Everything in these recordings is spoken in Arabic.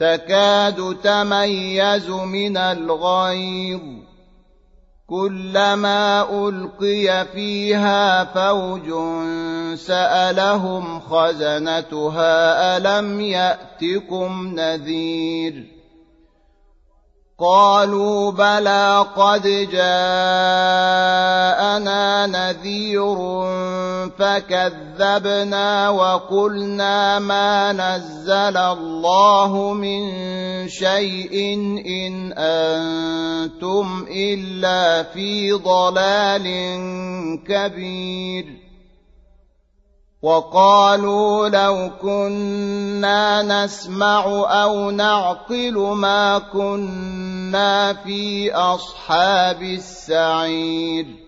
تكاد تميز من الغيظ. كلما ألقي فيها فوج سألهم خزنتها ألم يأتكم نذير؟ قالوا بلى قد جاءنا نذير فكذبنا وقلنا ما نزل الله من شيء إن أنتم إلا في ضلال كبير. وقالوا لو كنا نسمع أو نعقل ما كنا في أصحاب السعير.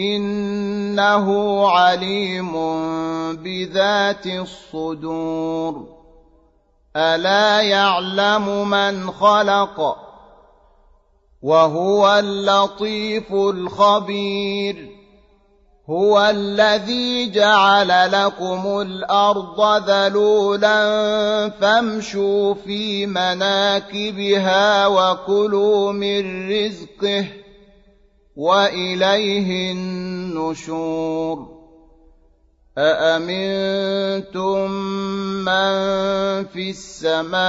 إنه عليم بذات الصدور. ألا يعلم من خلق وهو اللطيف الخبير. هو الذي جعل لكم الأرض ذلولا فامشوا في مناكبها وكلوا من رزقه. وإليه النشور. أأمنتم من في السماء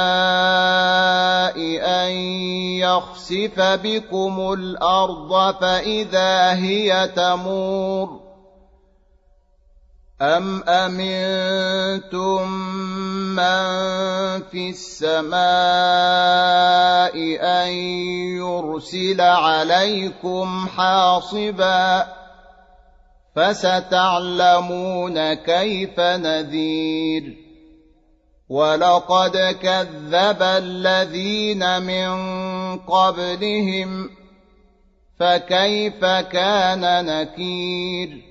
أن يخسف بكم الأرض فإذا هي تمور؟ أم أمنتم من في السماء أن يرسل عليكم حاصباً فستعلمون كيف نذير ولقد كذب الذين من قبلهم فكيف كان نكير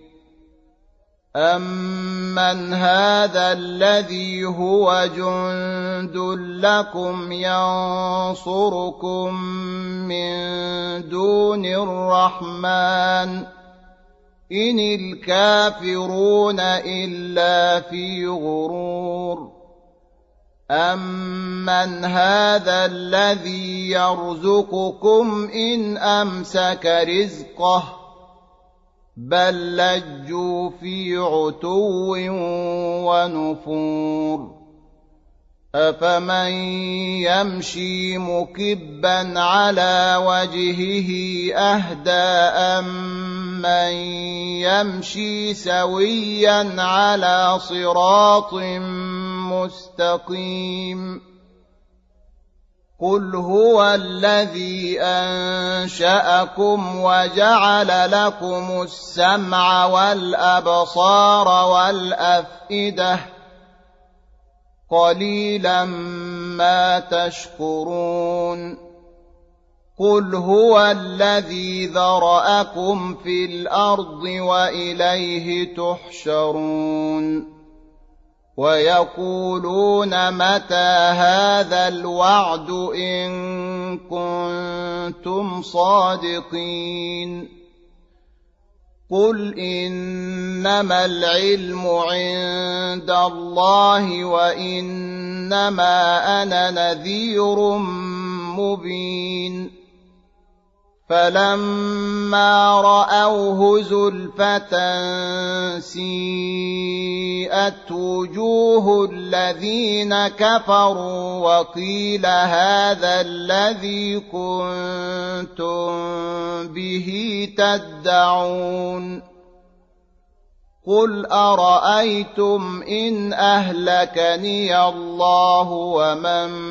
أَمَّنْ هَٰذَا الَّذِي هُوَ جُندٌ لَّكُمْ يَنصُرُكُم مِّن دُونِ الرَّحْمَٰنِ ۚ إِنِ الْكَافِرُونَ إِلَّا فِي غُرُورٍ أَمَّنْ هَٰذَا الَّذِي يَرْزُقُكُمْ إِنْ أَمْسَكَ رِزْقَهُ بل لجوا في عتو ونفور افمن يمشي مكبا على وجهه اهدى امن يمشي سويا على صراط مستقيم قل هو الذي انشاكم وجعل لكم السمع والابصار والافئده قليلا ما تشكرون قل هو الذي ذراكم في الأرض واليه تحشرون ويقولون متى هذا الوعد إن كنتم صادقين قل إنما العلم عند الله وإنما أنا نذير مبين فلما راوه زلفه سيئت وجوه الذين كفروا وقيل هذا الذي كنتم به تدعون قل ارايتم ان اهلكني الله ومن